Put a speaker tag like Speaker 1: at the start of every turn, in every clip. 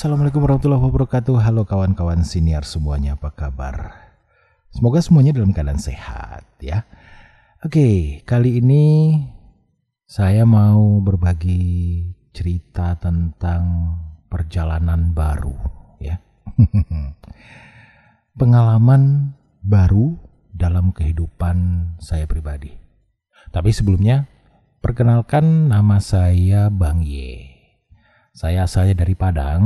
Speaker 1: Assalamualaikum warahmatullahi wabarakatuh. Halo kawan-kawan senior semuanya, apa kabar? Semoga semuanya dalam keadaan sehat ya. Oke, kali ini saya mau berbagi cerita tentang perjalanan baru ya. Pengalaman baru dalam kehidupan saya pribadi. Tapi sebelumnya, perkenalkan nama saya Bang Ye. Saya asalnya dari Padang,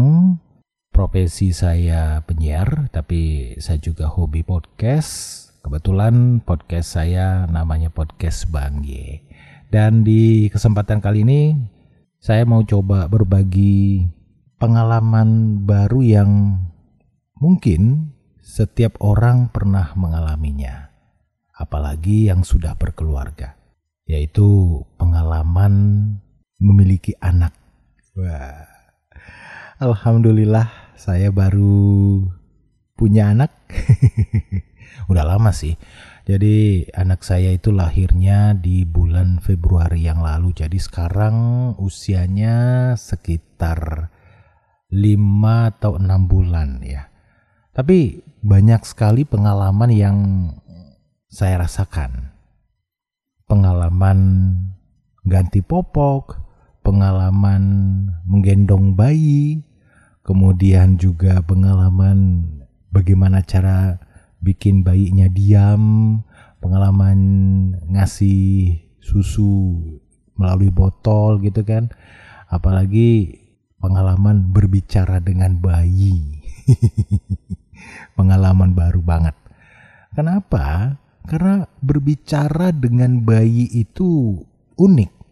Speaker 1: profesi saya penyiar, tapi saya juga hobi podcast. Kebetulan podcast saya namanya Podcast Bang Ye. Dan di kesempatan kali ini, saya mau coba berbagi pengalaman baru yang mungkin setiap orang pernah mengalaminya, apalagi yang sudah berkeluarga, yaitu pengalaman memiliki anak Wah. Alhamdulillah saya baru punya anak. Udah lama sih. Jadi anak saya itu lahirnya di bulan Februari yang lalu. Jadi sekarang usianya sekitar 5 atau 6 bulan ya. Tapi banyak sekali pengalaman yang saya rasakan. Pengalaman ganti popok, pengalaman menggendong bayi, kemudian juga pengalaman bagaimana cara bikin bayinya diam, pengalaman ngasih susu melalui botol gitu kan. Apalagi pengalaman berbicara dengan bayi. pengalaman baru banget. Kenapa? Karena berbicara dengan bayi itu unik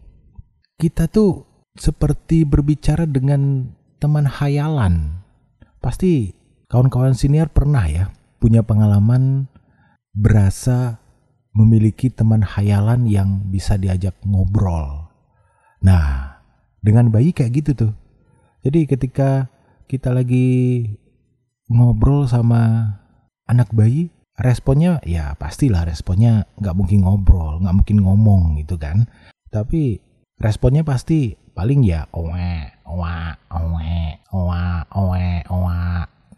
Speaker 1: kita tuh seperti berbicara dengan teman hayalan. Pasti kawan-kawan senior pernah ya punya pengalaman berasa memiliki teman hayalan yang bisa diajak ngobrol. Nah, dengan bayi kayak gitu tuh. Jadi ketika kita lagi ngobrol sama anak bayi, responnya ya pastilah responnya nggak mungkin ngobrol, nggak mungkin ngomong gitu kan. Tapi responnya pasti paling ya owe owa owe owa owe owa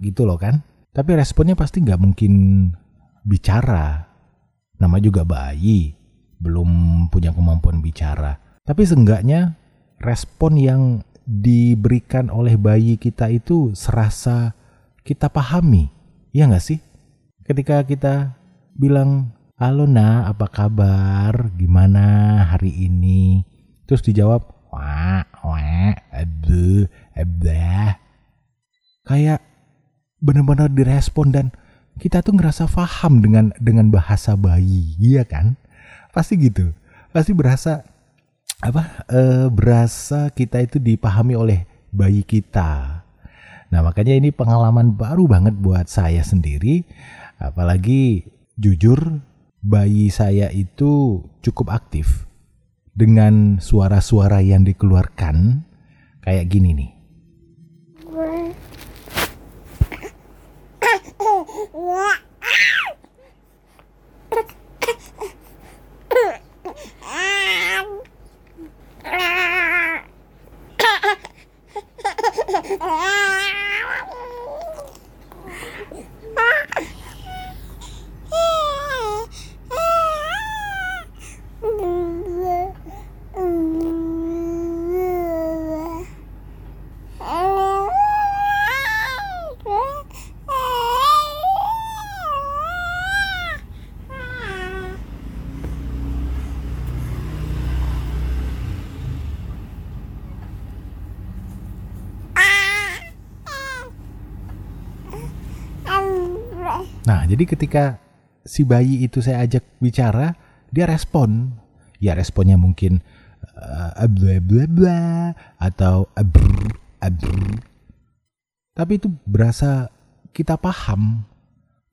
Speaker 1: gitu loh kan. Tapi responnya pasti nggak mungkin bicara. Nama juga bayi belum punya kemampuan bicara. Tapi seenggaknya respon yang diberikan oleh bayi kita itu serasa kita pahami. Ya nggak sih? Ketika kita bilang halo nak apa kabar? Gimana hari ini Terus dijawab, wah, wah, aduh, abah. Kayak benar-benar direspon dan kita tuh ngerasa paham dengan dengan bahasa bayi, iya kan? Pasti gitu. Pasti berasa apa? E, berasa kita itu dipahami oleh bayi kita. Nah, makanya ini pengalaman baru banget buat saya sendiri. Apalagi jujur bayi saya itu cukup aktif dengan suara-suara yang dikeluarkan kayak gini nih. Nah, jadi ketika si bayi itu saya ajak bicara, dia respon. Ya responnya mungkin uh, bla bla bla atau abr abr. Tapi itu berasa kita paham,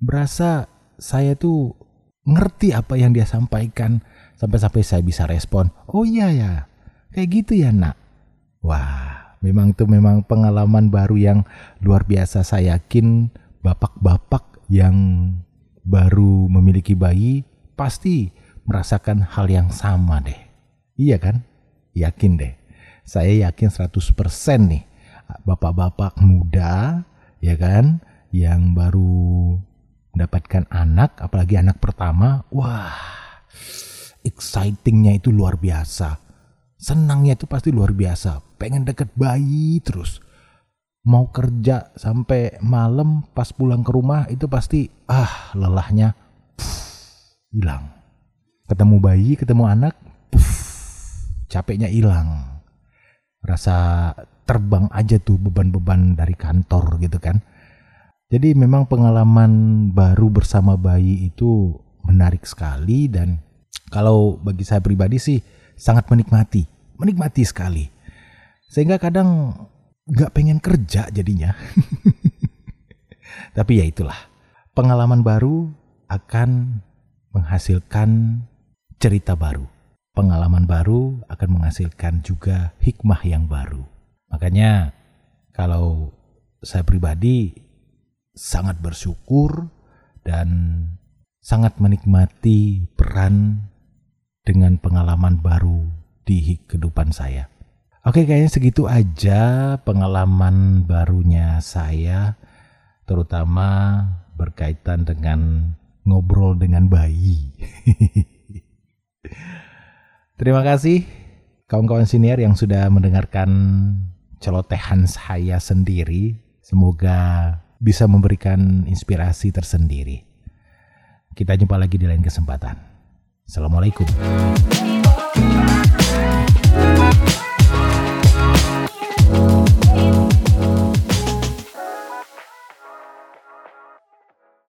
Speaker 1: berasa saya tuh ngerti apa yang dia sampaikan sampai-sampai saya bisa respon. Oh iya ya, kayak gitu ya nak. Wah, memang itu memang pengalaman baru yang luar biasa. Saya yakin bapak-bapak yang baru memiliki bayi pasti merasakan hal yang sama deh. Iya kan? Yakin deh. Saya yakin 100% nih bapak-bapak muda ya kan yang baru mendapatkan anak apalagi anak pertama wah excitingnya itu luar biasa senangnya itu pasti luar biasa pengen deket bayi terus mau kerja sampai malam pas pulang ke rumah itu pasti ah lelahnya hilang. Ketemu bayi ketemu anak capeknya hilang. Rasa terbang aja tuh beban-beban dari kantor gitu kan. Jadi memang pengalaman baru bersama bayi itu menarik sekali dan kalau bagi saya pribadi sih sangat menikmati, menikmati sekali. Sehingga kadang nggak pengen kerja jadinya. Tapi ya itulah, pengalaman baru akan menghasilkan cerita baru. Pengalaman baru akan menghasilkan juga hikmah yang baru. Makanya kalau saya pribadi sangat bersyukur dan sangat menikmati peran dengan pengalaman baru di kehidupan saya. Oke, kayaknya segitu aja pengalaman barunya saya, terutama berkaitan dengan ngobrol dengan bayi. Terima kasih kawan-kawan senior yang sudah mendengarkan celotehan saya sendiri. Semoga bisa memberikan inspirasi tersendiri. Kita jumpa lagi di lain kesempatan. Assalamualaikum.